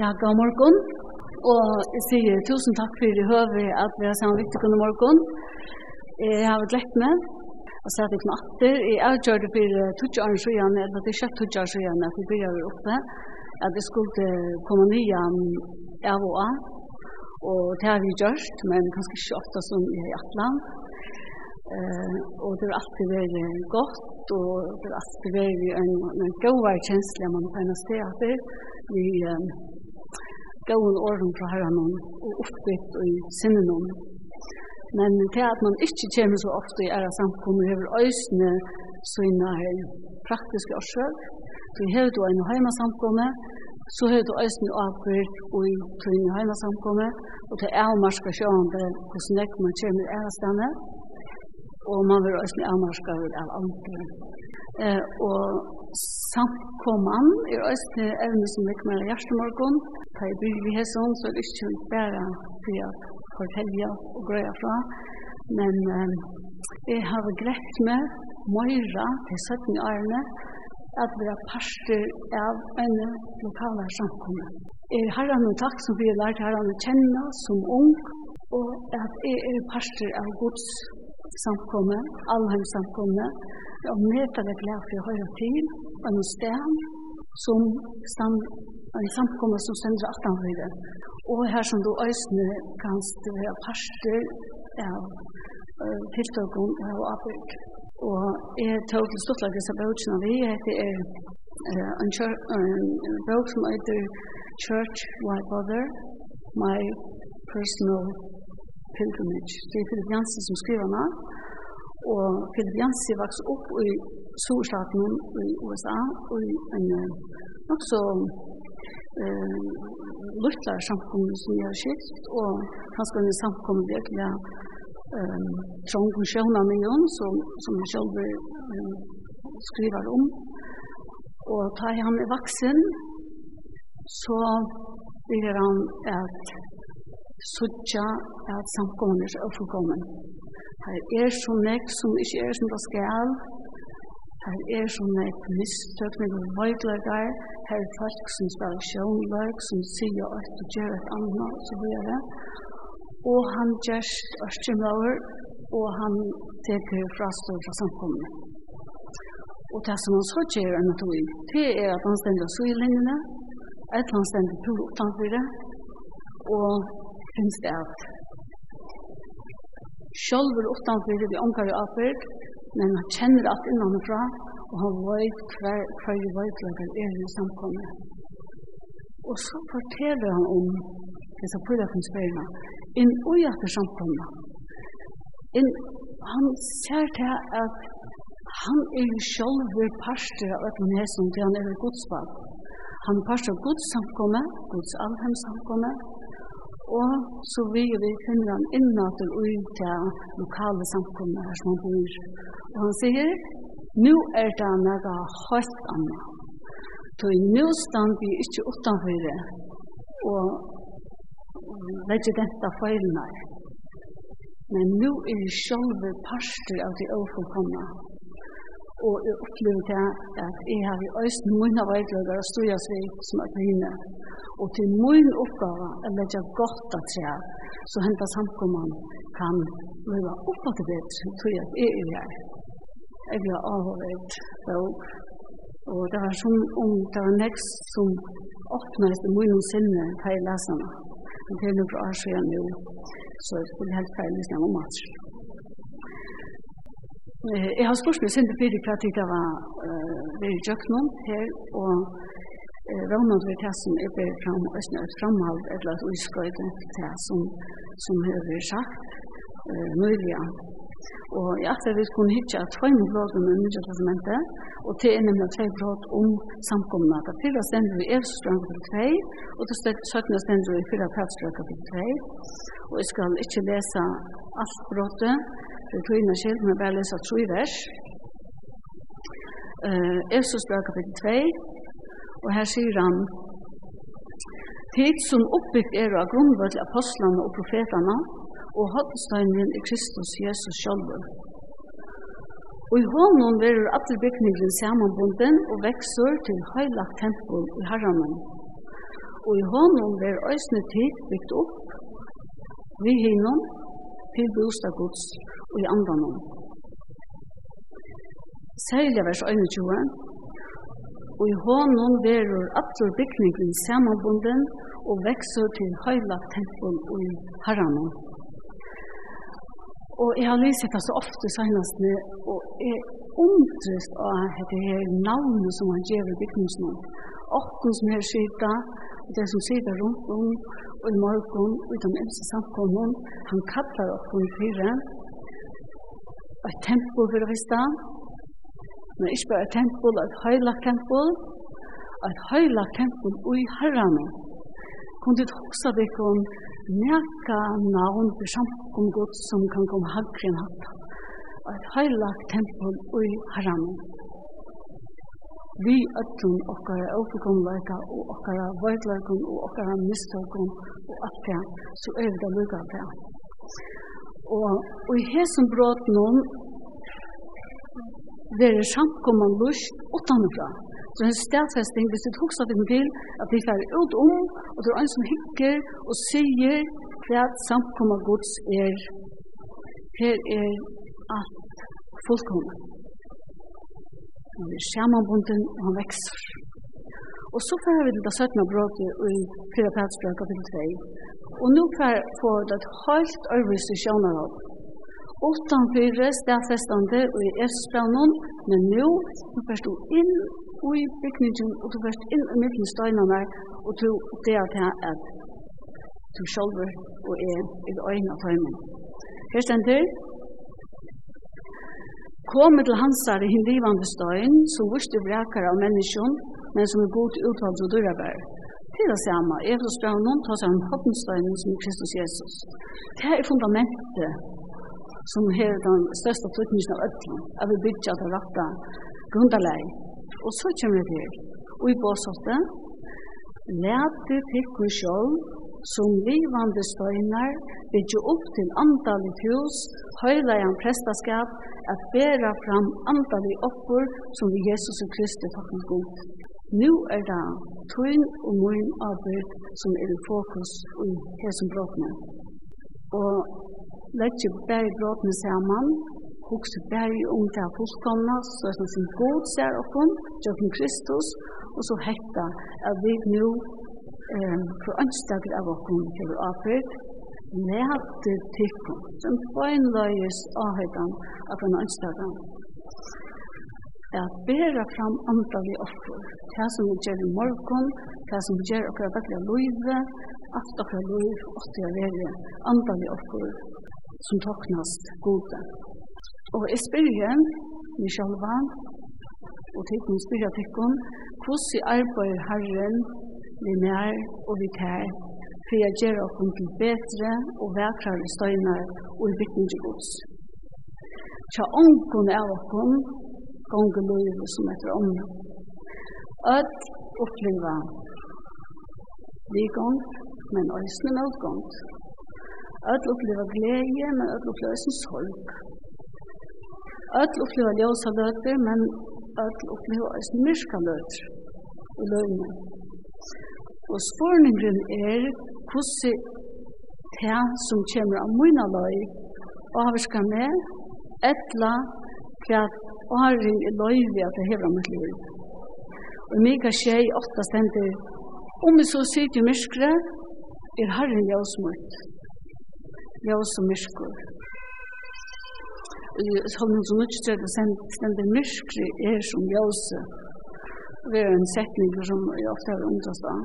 Ja, god morgen. Og jeg sier tusen takk for i høve at vi har sammen viktig god morgen. Jeg har vært lett med. Og så har vi knatter. Jeg har gjort det for tutsje år siden, eller det er kjøtt tutsje år siden, at vi begynner oppe. At jeg skulle komme nye av og av. Og det har vi gjort, men kanskje ikke ofte som i Atlan. Eh, og det har alltid vært godt, og det har alltid vært en, en god kjensle man kan se at det Vi um, gåen åren fra herren og oppbytt og i sinnen Men til at man ikke kommer så ofte i ære samkommer, hever øysene sine praktiske årsøk. så hever du en heima samkomme, så hever du øysene avført og i tøyne heima samkomme, og til avmarska sjående hvordan nek man kommer i ære stedene, og man vil øysene avmarska av andre. Eh, og samkomman er øyne evne som vi kommer hjertemorgon. Da jeg bryr vi hesson, så er det ikke bare for å fortelle og grøye fra. Men um, jeg har greit med Moira til 17 årene at vi er parster av en lokale samkomman. Jeg har en takk som vi har lært her å kjenne som ung, og at jeg er parster av Guds samkomne, allheimsamkomne, og møter det glede for å høre til, en sted som stand, en samkomma som stender høyre. Og her som du øysene kan være parster av uh, tiltøkken av avbygg. Og jeg tar til stortlag disse bøkene vi. Det er uh, en, en bøk som heter Church, Why Bother? My Personal Pilgrimage. Det er Philip Jansen som skriver den. Og Philip Jansen vokste opp i storstaten i USA og en nok så eh, luttler samkommer som jeg har skilt, og kanskje en samkommer virkelig eh, trång og sjøvna med Jon, som, som jeg selv eh, skriver om. Og ta i ham i vaksen, så vil han at suttja at samkommer er fullkommen. Her er så nek som ikke er som det skal, Her er sånne et mistøk med noen veidløkar, her er folk som spiller sjånløk, som sier at du gjør et annet, og så videre. Og han gjør ørstrimlauer, og han teker fra stål fra samkommende. Og det som han så gjør enn at hun, det er at han stender så i linjene, at han stender på utenfor det, og finnes det at Sjølver utenfor det vi omkar i avført, men han kjenner alt innanfra, og han vet hver, hver veitlager er i samkommet. Og så forteller han om disse fyra konspirene, inn og etter samkommet. Inn, han ser til at han er jo selv parster av et nesen til han er i godsbad. Han er parster av gods samkommet, gods allhem samkommet, og så vil vi finne han innater og ut til lokale samkommet her som han bor Han sier, nu er det nega høyt anna. Så nu stand vi ikke utanfor og legger dette feilene. Men nu er det sjølve parster av de overkomne. Og jeg opplever det at jeg har i øysten mine veitløkker og støyes vi som er grine. Og til min oppgave er legge godt at jeg, så hentet samkommene kan leve oppå til det, tror jeg at jeg er her jeg ble avhåret bøk. Og det var sånn om det var nekst som åpnet i munnen sinne til jeg leser meg. Men det er noen år siden nå, så jeg skulle helt feil hvis jeg var mat. Jeg har spørt meg sinne fyrir hva tid det var ved i Jøknum her, og Rånand vil det som er bedre fram, et framhald, et eller et utskøyde til det som, som hører sagt, uh, nøylige Og jeg tror vi skulle hitte at tøyne bråden med Nye Testamentet, og til en nemlig tøy bråd om samkomna. Det fyrre stender vi er Evstrøm kapitel 2, og det søkne stender vi fyrre Pratstrøm kapitel 2. Og jeg skal ikke lese alt brådet, for tøyne skilt, men bare lese tro vers. Uh, Evstrøm kapitel 2, og her sier han, Tid som oppbyggt er av grunnvød til apostlene og profetene, og høttesteinren er Kristus Jesus sjálfur. Og i hånden verur alle bygningren samanbunden og vekser til heilagt tempel i herranen. Og i hånden verur øysne tid bygd opp vi hinnom til bostagods og i andanom. Særlig vers 21. Og i hånden verur allir bygningen samanbunden og vekser til heilagt tempel og i herranen. Og jeg har lyst det så ofte senest med, og jeg undrest av dette her navnet som han gjør i bygningsnån. Åkken som her skyta, og det som sitter rundt om, og i morgen, og i den eldste samkommen, han kallar åkken fire, og et tempel for å visste, men ikke bare et tempel, et høylagt tempel, et høylagt og i herrene. Kunne du huske deg om neka navn for samkom god som kan komme hagre enn hatt. Og et heilagt tempel i haramen. Vi øtlun okkara ofukomleika og okkara veitleikon og okkara mistøkon og alt det, så er vi da lukka det. Og, og i hesen brått noen, det er samkomman lust utanfra. Så en stedfesting, hvis du husker dem til, at de fer ut om, og det er en som hikker og sier hva samkomma gods er. Her er alt fullkomna. Han er skjermanbunden, og han vekser. Og så får vi til det 17. bråket i 4. Petsbrøk, kapittel 2. Og nå fer får det et helt i sjønarhånd. Utan fyrir stedfestande og i Esbranon, men nå, nu først du inn i bygningen, og du vart inn i midten støynene og du det er til at du sjolver og er i øynene av tøymen. Her stender Kom til hansar i hinlivande støyn som vurste vrekar av menneskjon men som er god utvalgt og dyrabær. Til det samme, Efros brann noen tar seg om hoppenstøynen som Kristus Jesus. Det er fundamentet som er den største flytningen av ødelen, at vi bygger det rette grunderleie. Og så kommer vi til. Og i båsåtte, Læte tikkur sjálv, som livande støynar, bygge opp til andalit hus, høyla i en prestaskap, at bæra fram andalit oppur som vi Jesus og Kristi takkar god. Nu er det tøyn og møyn arbeid som er i fokus i hesum brotne. Og letje bæri brotne saman, hugsa bæri om det her fullkomna, så er som god ser okkon, Jørgen Kristus, og så hetta at vi nu um, for ønstakker av okkon til avfyrt, lærte tikkun, som bøgnløyes avhøydan av den ønstakken. At bæra fram andalig offer, det som vi gjør i morgon, det som vi gjør okkar vekkla løyve, alt okkar løyve, åttig av verre, andalig offer, som toknast gode. Og jeg spyrer meg sjølva, og tekken spyrer tekken, hvordan arbeider Herren vi nær og vi tær, for jeg gjør oss til bedre og vekrere støyner og i vittning til gods. Tja ånken av åkken, gongen løyve som etter ånden. Ød oppleva vi gong, men òsne med gong. Ød oppleva glede, men ød oppleva som sorg. Öll uppliva ljósa løtur, men öll uppliva eisen myrka løtur i løgene. Og spurningen er hvordan det som kommer av mine løg avvarska med etla hva åren i løyvi at det hever mitt liv. Og mika tjei åtta stender, om vi så sier i myrskre, er herren ljøsmort, ljøs og myrskor holdningsunnutstøyde stender myrkri er som ljøse. Det er en setning som jeg ofte har undrast av.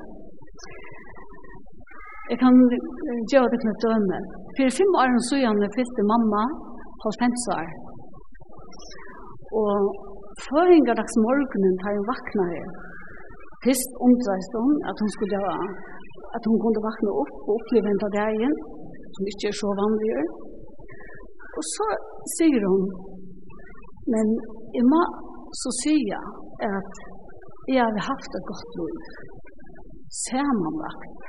Jeg kan gjøre det til et døme. For fem år siden fylte mamma holdt hems år. Og føringardags morgenen tar hun vakna her. Fyrst undrast hun at hun skulle at hun kunne vakna opp og oppleve en dag dagen, som ikke er så vanlig. Og så sier hun, men jeg må så sige at jeg har haft et godt liv. Sammenlagt,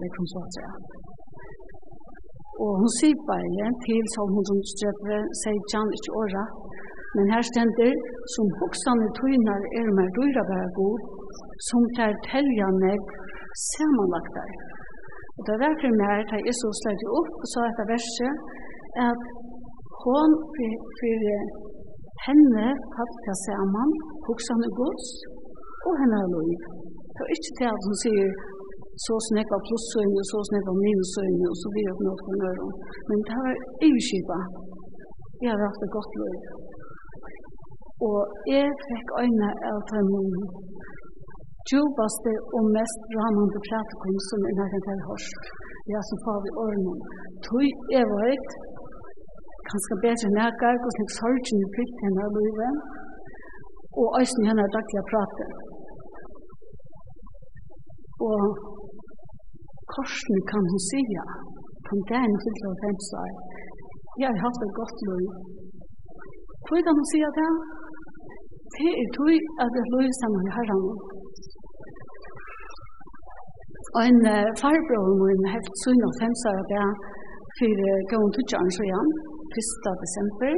det kan så sige. Og hun sier bare til som hun som strøper, sier Jan ikke året, men her stender, som hoksene tøyner er mer døyre være god, som tar telja meg sammenlagt der. Og det er derfor mer, da jeg så slett opp og sa etter verset, at hon fyrir henne halka saman hugsan i gods og henne er liv. Det er ikke til at hun sier så snakka plussøyne så snakka minusøyne og så videre på noe for nøyre. Men det var EU-skipa. Jeg har hatt det godt liv. Og jeg fikk øyne av tøymen djupaste og mest rammande pratikum som er nærkant til hørst. Ja, som far vi årene. Tøy er veit, kanskje bedre nærkar, jeg gav, hvordan jeg sorgen fylte henne av løyve, og øyne henne er daglig å prate. Og korsen kan hun sige, kan det henne fylte av fem svar, jeg har hatt et godt løy. Hvor kan hun sige det? Det er tog at det løy sammen med herren. Og en uh, farbror min har hatt sønne av fem svar, det er for gående til Jørgen 1. desember.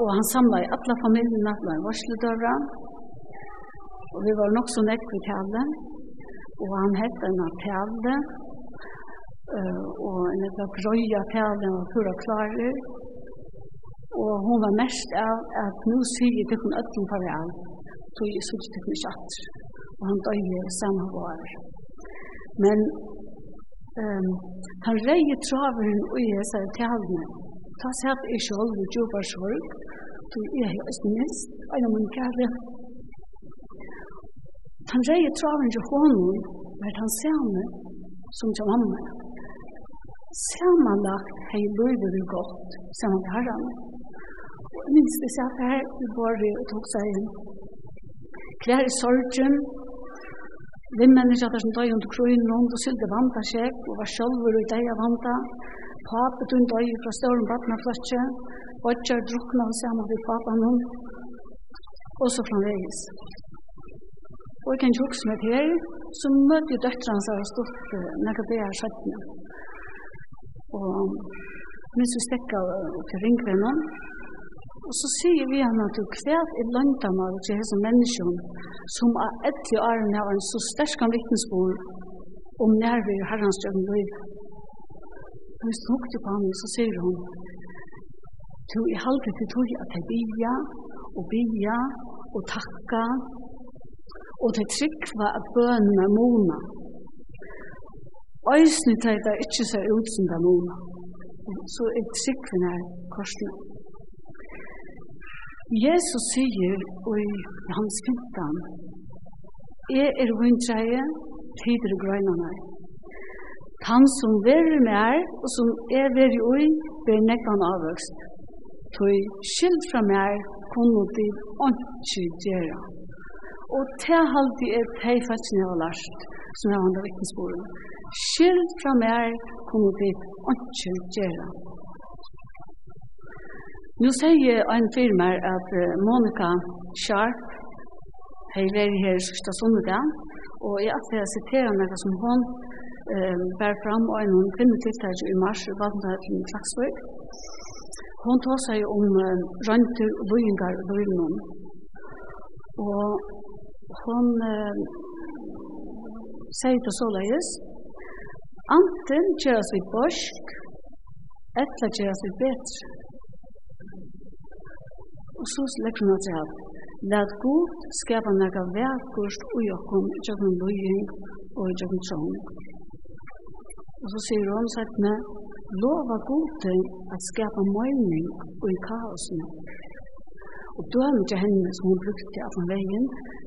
Og han samla i alla familjene, det var en varsledøra. Og vi var nok så nekk i tale. Og han hette en av tale. Uh, og en av grøya tale og pura klarer. Og hun var mest av at nå sier jeg til hun øtten farvel. Så jeg synes til ikke at. Og han døye samme var. Men um, han reier traveren og jeg sier til henne. Ta sett jeg selv og jobber sorg, du er jo ikke minst, og jeg må kjære. Han reier traven til hånden, men han samme som til mamma. Sammanlagt hei løyve vi godt, sammen med herren. Og minst det satt her, vi bare tok seg inn. Klær i sorgen, vi mennesker som døg under krøyne, og sylde vanta seg, og var sjølver og deg av vanta, Pape tun døy fra støren badnafløtje, Bodger drukna hos hjemme ved papen hun, og så framvegis. Og jeg kan tjukse meg her, så møtte jo døtteren seg og stått når det her skjøttene. Og minst vi stekket til ringvennen, og så sier vi henne at du er i løntene av til hese menneskene, som er etter årene har en så sterk vittnesbord om nærvær herrens døgn livet. Og hvis hun snakket på henne, så sier hun, «Tu, jeg halde til tog at jeg bia, og bia, og takka, og til trykva at bønen er mona. Øysene til det ikke seg ut som det er mona. Så er trykven her korsene. Jesus sier i hans fintan, «Jeg er vunntreie, tider og grøynene, Han som verer mer, og som er veri ui, ber nekkan avvøkst. Toi skilt fra mer, kunne de åndsky gjøre. Og til halvdi er tei fætsene av Lars, som er andre vittnesporen. Skilt fra mer, kunne de åndsky gjøre. Nå sier en firma at Monica Sharp har vært her sørste sondag, og jeg har jeg siterer noe som hun bär fram en kvinnetiltage i mars i Valdenhöfn i Klaxburg. Hon tar sig om rönter och böjningar och böjningar. Og hon eh, sier til såleis, anten gjøres vi borsk, etla gjøres vi betre. Og så legger hun til at Lad god skapa nega verkost ui okkom i jøkken løying og i jøkken trång. Og så sier hun settene, lova gode at skapa mening og i kaosen. Og dømen til henne som hun brukte av den veien,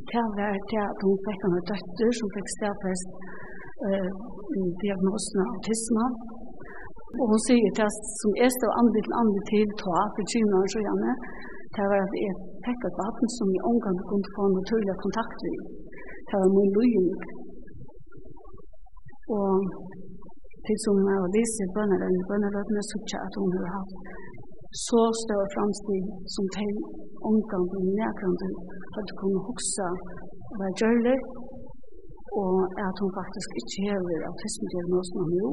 til å være til at hun fikk henne døtter som fikk stedfest eh, diagnosen av autisme. Og hun sier til at som jeg stod andre til andre til, ta for 20 år så gjerne, til å være at jeg fikk et vatten som i omgang kunne få naturlig kontakt med. Til å være min løgning. Og til som jeg har vist i bønnerøyne, bønnerøyne ikke at hun har hatt så større framstid som til omgang og nærkant at hun kunne huske hva gjørlig, og at hun faktisk ikke hever autismediagnosen hun jo,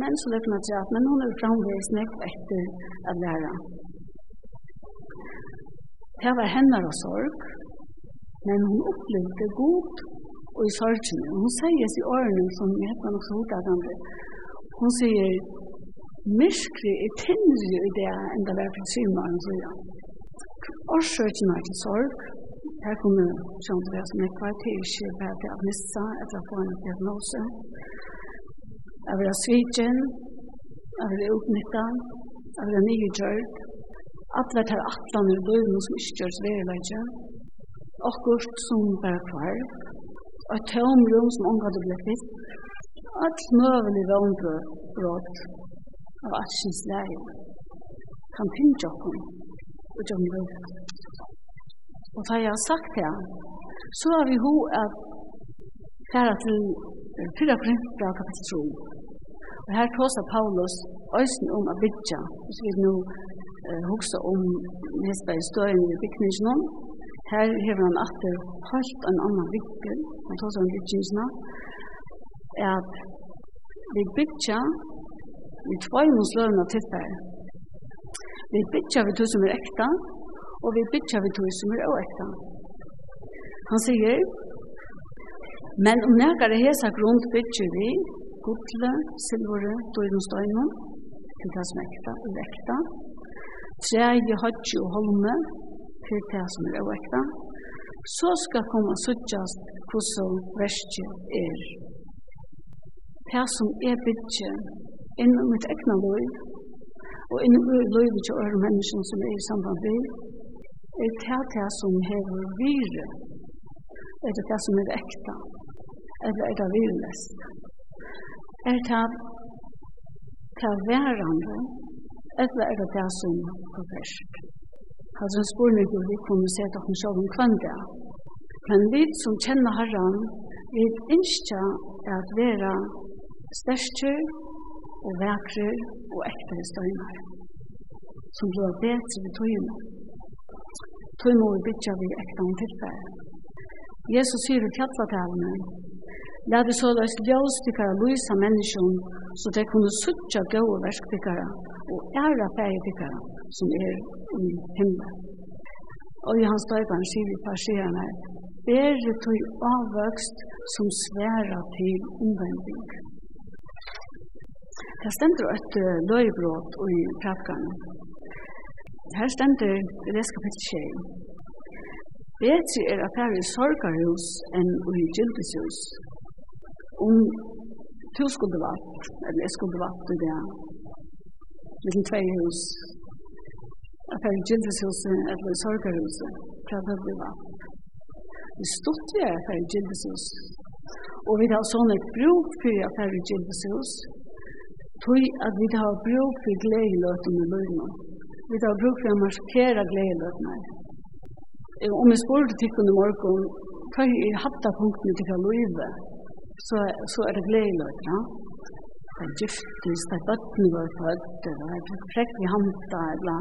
men så løper hun til at men hun er framvist nekt etter å lære. Det var henne og sorg, men hun opplevde godt og i sorgen. Hun sier i årene som jeg har nok så hodet andre, Hun sier, myskri er tindri i det enn det var for syvende åren så ja. Årsøkjen er til sorg. Her kommer som er kvar til ikke bare til å missa etter å få en diagnose. Jeg vil ha svitjen, jeg vil ha utnytta, jeg vil ha nye gjørt. Alle tar atlan ur bøyden som ikke gjørs verilegje. Akkurat som bare kvar. Og et tomrum som omgade ble fitt all møvelig vannbrød av alskens læring kan finne oss og gjøre møvelig. Og da jeg har sagt det, så har vi ho at færa til 4 Korinthia kapitel 3. Og her tåsa Paulus øysen om å bygge, hvis vi nu eh, hoksa om Hesberg støyen i bygningsnån, Her hever han atter helt en annan vikkel, han tåsa om byggingsna, at vi bytja vi tvoi mos løvna tilfær. Vi bytja vi tog som er ekta, og vi bytja vi tog som er oekta. Han sier, men om nekare hesa grunn bytja vi, gudle, silvore, døyne støyne, til det som er ekta og ekta, treje, hodje og holme, til det som er oekta, så skal komme suttjast hvordan verset er det som er bygge inn i mitt egna liv, og inn i livet til øre mennesker som er i samband med, er det det som hever vire, er det det som er ekta, eller er det virelest. Er det det værende, eller er det det som er først. Altså en spørning hvor vi kunne se at hun selv om kvann det. Men vi som kjenner Herren, vi ønsker at være sterkjer og vekre og ektere støyner, som blir bedre ved tøyene. Tøy må vi bytja vi ekte om tilfære. Jesus sier i fjallatavene, La vi så løs ljøstikkere lysa menneskjon, så de kunne suttja gode versktikkere og æra fægetikkere som er i himmelen. Og i hans døyperen sier vi parserende, Bære tøy avvøkst som sværa til omvending. Det stender et løybrot i prædikene. Her stender det kapittel 6. Betri er at her i sorgarhus enn i gyldeshus. Om to skulle vatt, eller jeg skulle vatt i det, liten tvei hus, at her i gyldeshuset eller i sorgarhuset, fra det blir vatt. Vi stod vi er her i gyldeshus. Og vi har sånn et bruk for at her i gyldeshus, tog at vi har brug for glædeløtene i løgnet. Vi har brug for at markere glædeløtene. Om jeg spurgte tikkene i morgen, hva er i hatta punktene til å løyve, så, så er det glædeløtene. Det er giftis, det er bøttene var født, det er frekk vi handa, eller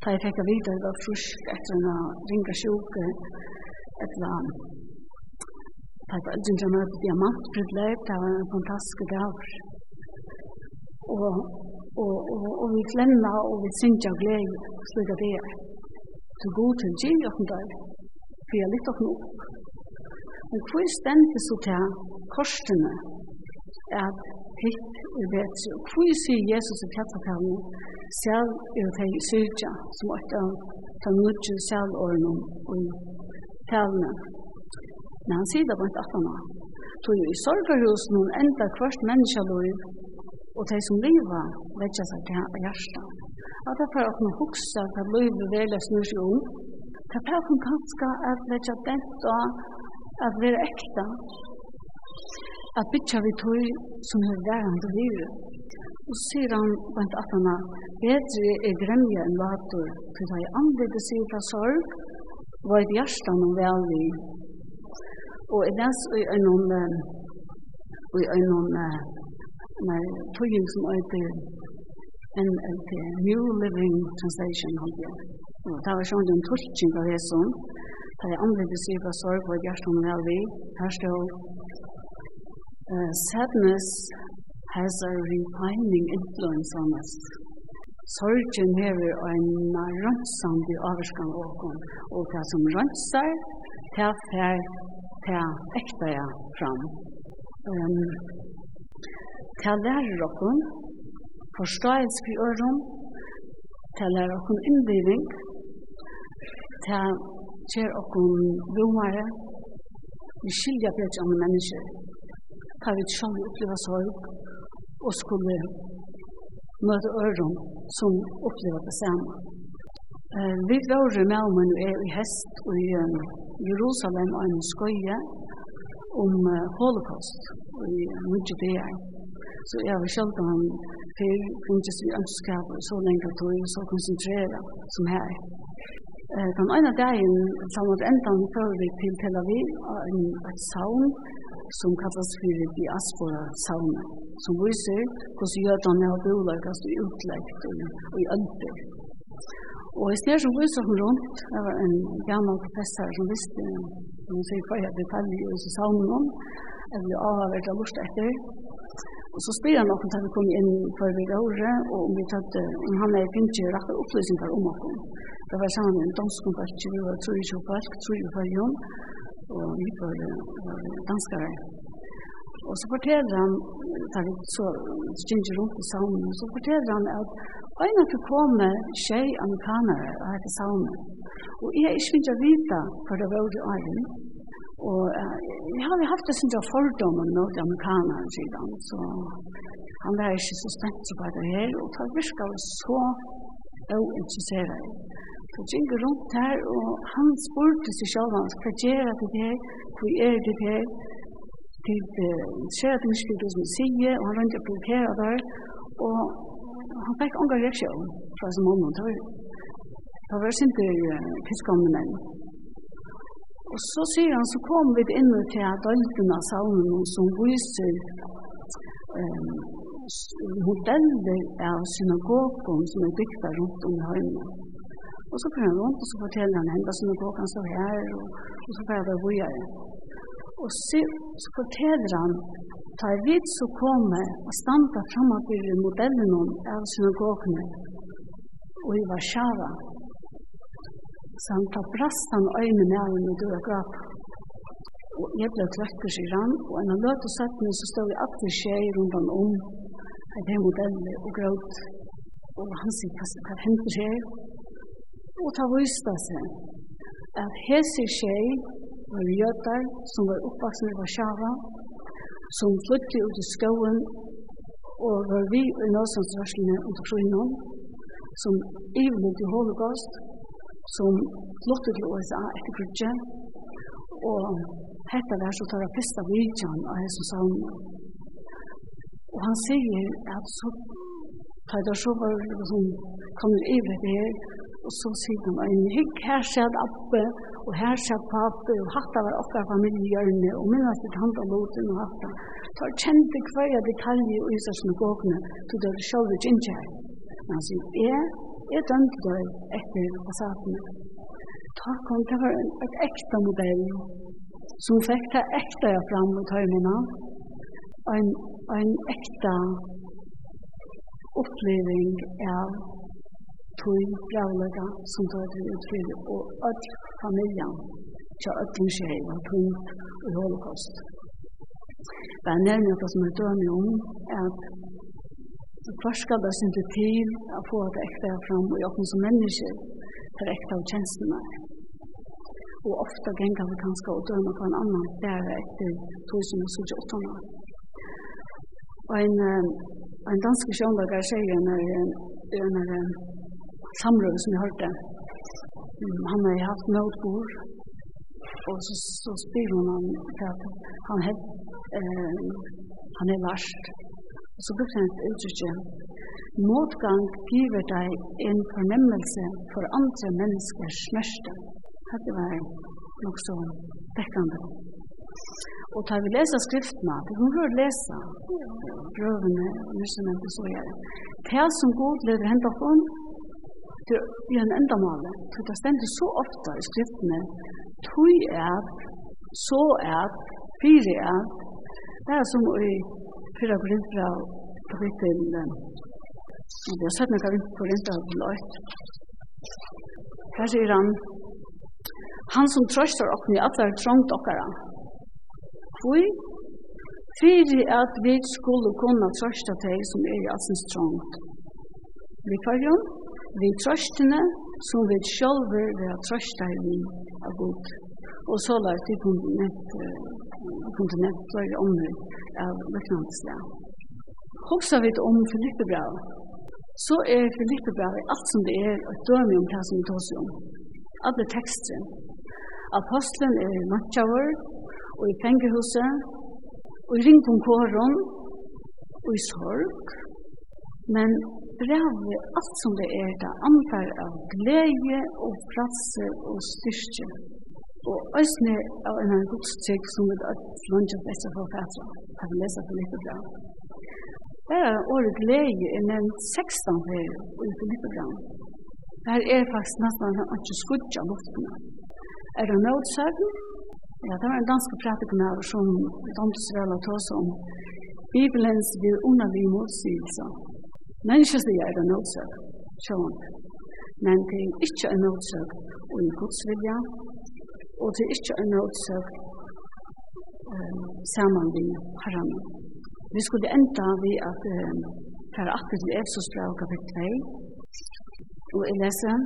da jeg fikk å vite det var frusk etter en ringa sjuke, eller da jeg var aldri en diamantbrudløp, det var en fantastisk dag og, og, og, og vi klemmer og vi synger og gleder slik at det er. Så god til gi og den der, for jeg lytter nå. Men hvor stendte så til korsene at hitt i vetre? Hvor sier Jesus i kjattakavne, selv er det i syrja, som er av den nødje selvårene og i talene. Men han sier det på et 18 år. Så i sorgerhus noen enda kvart menneskeløy og de som lever vetja seg til hjertet. Og det er får åkne huske at livet vil er snur seg om. Det er får åkne kanskje at vetja dent og at være ekta. At bytja vi tog som er værende livet. Og så sier han blant at han er bedre er gremja enn later. for da jeg anledde sier fra sorg, var et hjertet noe vel vi. Og i des og i øynene, og i øynene, med tøyen som øyder en New Living Translation, hadde jeg. Det var sånn en tolking av det som, da jeg anledde sier fra sorg og hjertet om vel vi. her står uh, sadness has a refining influence on us. Sorgen hever en rønsande avskan av oss, og det som rønsar, det er det ekta fram. Um, Det lærer okkur forståelse for øren, det lærer okkur innbygging, det kjer okkur romare, vi skilja bedre andre mennesker, det vi selv oppleva sorg, og skulle møte øren som oppleva det samme. Uh, Vi våre med om en er i hest og i Jerusalem og en skøye om uh, holocaust i mye dager. Så jeg var selv om han fyr finnes vi ønsker så lenge at hun så konsentrere som her. Den ene dagen, sammen med enda han før vi til Tel Aviv, en et saun som kallas for diaspora Saunet, som viser hvordan jødene har boligast og utleggt og i ønder. Og i stedet som viser hun rundt, det var en gammel professor som visste, hun sier hva jeg detaljer i saunen, eller avhørt av lort etter, Og så spyr han okkur til vi kom inn for vi røyre, og om vi tatt om han er finnig rett og opplysningar om oss. Det var sammen med en dansk danskontakt, vi var tro i 22 tro i fargen, og vi var, danskere. Og så forteller han, da vi så stinger rundt i saunen, så forteller han at øyne for komme tjej amerikanere og her til saunen. Og jeg er ikke finnig å vite hva det var det øyne, Og uh, jeg har haft det sin fordommer mot amerikanere siden, så han var ikke så spent på det her, og det virka så uinteresseret. Så jeg gikk rundt her, og han spurte seg selv, han hva gjør det her, hva er det her, til skjøtingsstyret som sier, og han rundt og blokkeret der, og han fikk ångar reaksjon fra sin måned, det var det var sin sinte piskomne menn. Og så sier han, så kom vi inn til at døltene av salmen som viser um, modeller av synagogen som er bygda rundt om i høyene. Og så kommer han rundt og så forteller han henne synagogen står her, og, og så får jeg videre. Og så, så forteller han, ta tar vidt så komme og standa fremme til modellen av synagogene og i Varsjava, Så han tar brast han øyne med henne og dør og gråp. Og jeg ble tvekker, sier han, og en av løte settene så stod vi alltid skjei rundt han om, at det er modeller og gråt. Og han sier, hva hender skjei? Og ta viste seg at hese skjei var jøter som var oppvaksen i Varsjava, som flyttet ut i skoen og var vi i Nåsansvarslene under Krøynom, som ivnet i holocaust, som flyttet til USA etter krigen. Og hette der så tar jeg første vidtjen av Jesus savn. Og han sier at så tar jeg så var det som kommer over det her, og så sier han, en hygg, her skjer oppe og her skjer Pape, og hatta var okkar familiehjørne, og minna sitt hand og loten og hatta. Så har kjent det hver detalje og i Israelsene gåkene, så det er sjølvet ikke Men han sier, jeg Jeg dømte deg etter passatene. Ta kom det var et ekta modell som fikk det ekta jeg fram mot tøymene. En, en ekta oppleving av tog bravlega som tog til utfyr og all familjen til öllum skjei var tungt i holocaust. Det er nærmere det som er dømme om at Så hva skal det sin til å få det ekte fram og åpne som mennesker for ekte av tjenestene? Og ofte ganger vi kanskje å døme på en annan fjerde etter 2028 år. Og en, en dansk sjøndager sier under, under samrådet som jeg hørte, han har haft nødbord, og så, så spyr hun han, han, han, eh, han er verst, Og så brukte han et uttrykk. Motgang giver deg en fornemmelse for andre menneskers smerte. Dette var nok så dekkende. Og tar vi lesa skriftene, vi kan prøve lese prøvene, nysgjennom og så gjør det. som god leder hendt opp om, det er en endamale. Det stender så ofte i skriftene, tog er, så er, fire er, det er som i Fyra Korintra kapitel, og vi har sett noen kapitel Korintra til løyt. Her sier han, han som trøster okken i atler trångt okkara. Hvor? Fyri at vi skulle kunne trøsta teg som er i altsens trångt. Vi fargjum, vi trøstene som vi sjølver vi har trøsta i vi av god. Og så la vi kunne nevnt flere ånder av liknande sted. Hoxa vi om Filippebrev, så er Filippebrev alt som det er et døme om hva som vi tås om. Alle tekster. Apostlen er i matjavur, og i fengehuset, og i ring på og i sorg. Men brevet, alt som det er, det anfær av glede og platser og styrke. Og æsne av en annen godstek som vi da lunge av disse forfattere har vi lest for litt bra. Her er året glede er nevnt 16 her i Filippebrand. Her er faktisk nesten ikke skudget av luftene. Er det noe søvn? Ja, det var en dansk pratikner som Dantes vel har tås om. Bibelens vil underlig motsigelser. Mennesker sier er det noe søvn, sjån. Men det er ikke en noe søvn og en godsvilja, og det er ikke en rådsøk um, sammen med herrene. Vi skulle enda ved at um, fære akkurat til Efsos brev kapittel 2, og jeg leser,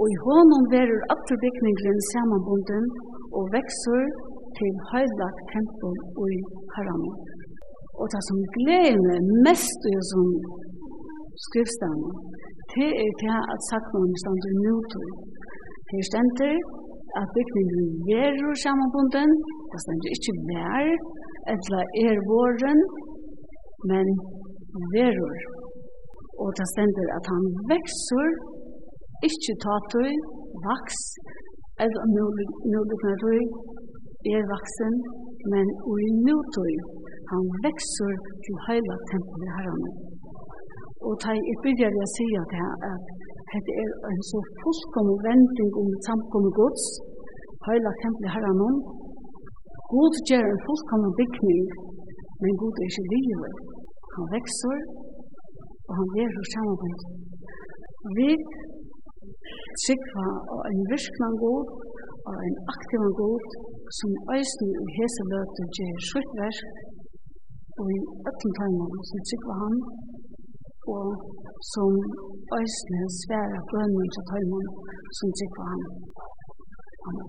og i hånden verur atterbygningen samanbunden og vekser til høylagt tempel og i herrene. Og det som gleder meg mest i som skriftstande, det er det at sagt noen stand i nødvendig. Det er stender, at bygningen verur samanbunden, det stendur ikkje vær, eller er våren, men verur. Og det stender at han veksur, ikkje tatøy, vaks, eller nulignatøy, er vaksen, men ui nutøy, han vekser til heila tempelet herrene. Og det er bygger jeg sier at det er en så fullkommen vending om det gods, heila tempel herren om. God gjør en fullkommen bygning, men god er ikke livet. Han vekser, og han gjør hos samarbeid. Vi sikva og en virknan god, og en aktivan god, som eisen i hese løte gjør skjøttverk, og i øtten tøymer, som sikva han, og som øysene sværa bønnen til tøymon som sikker han. Amen.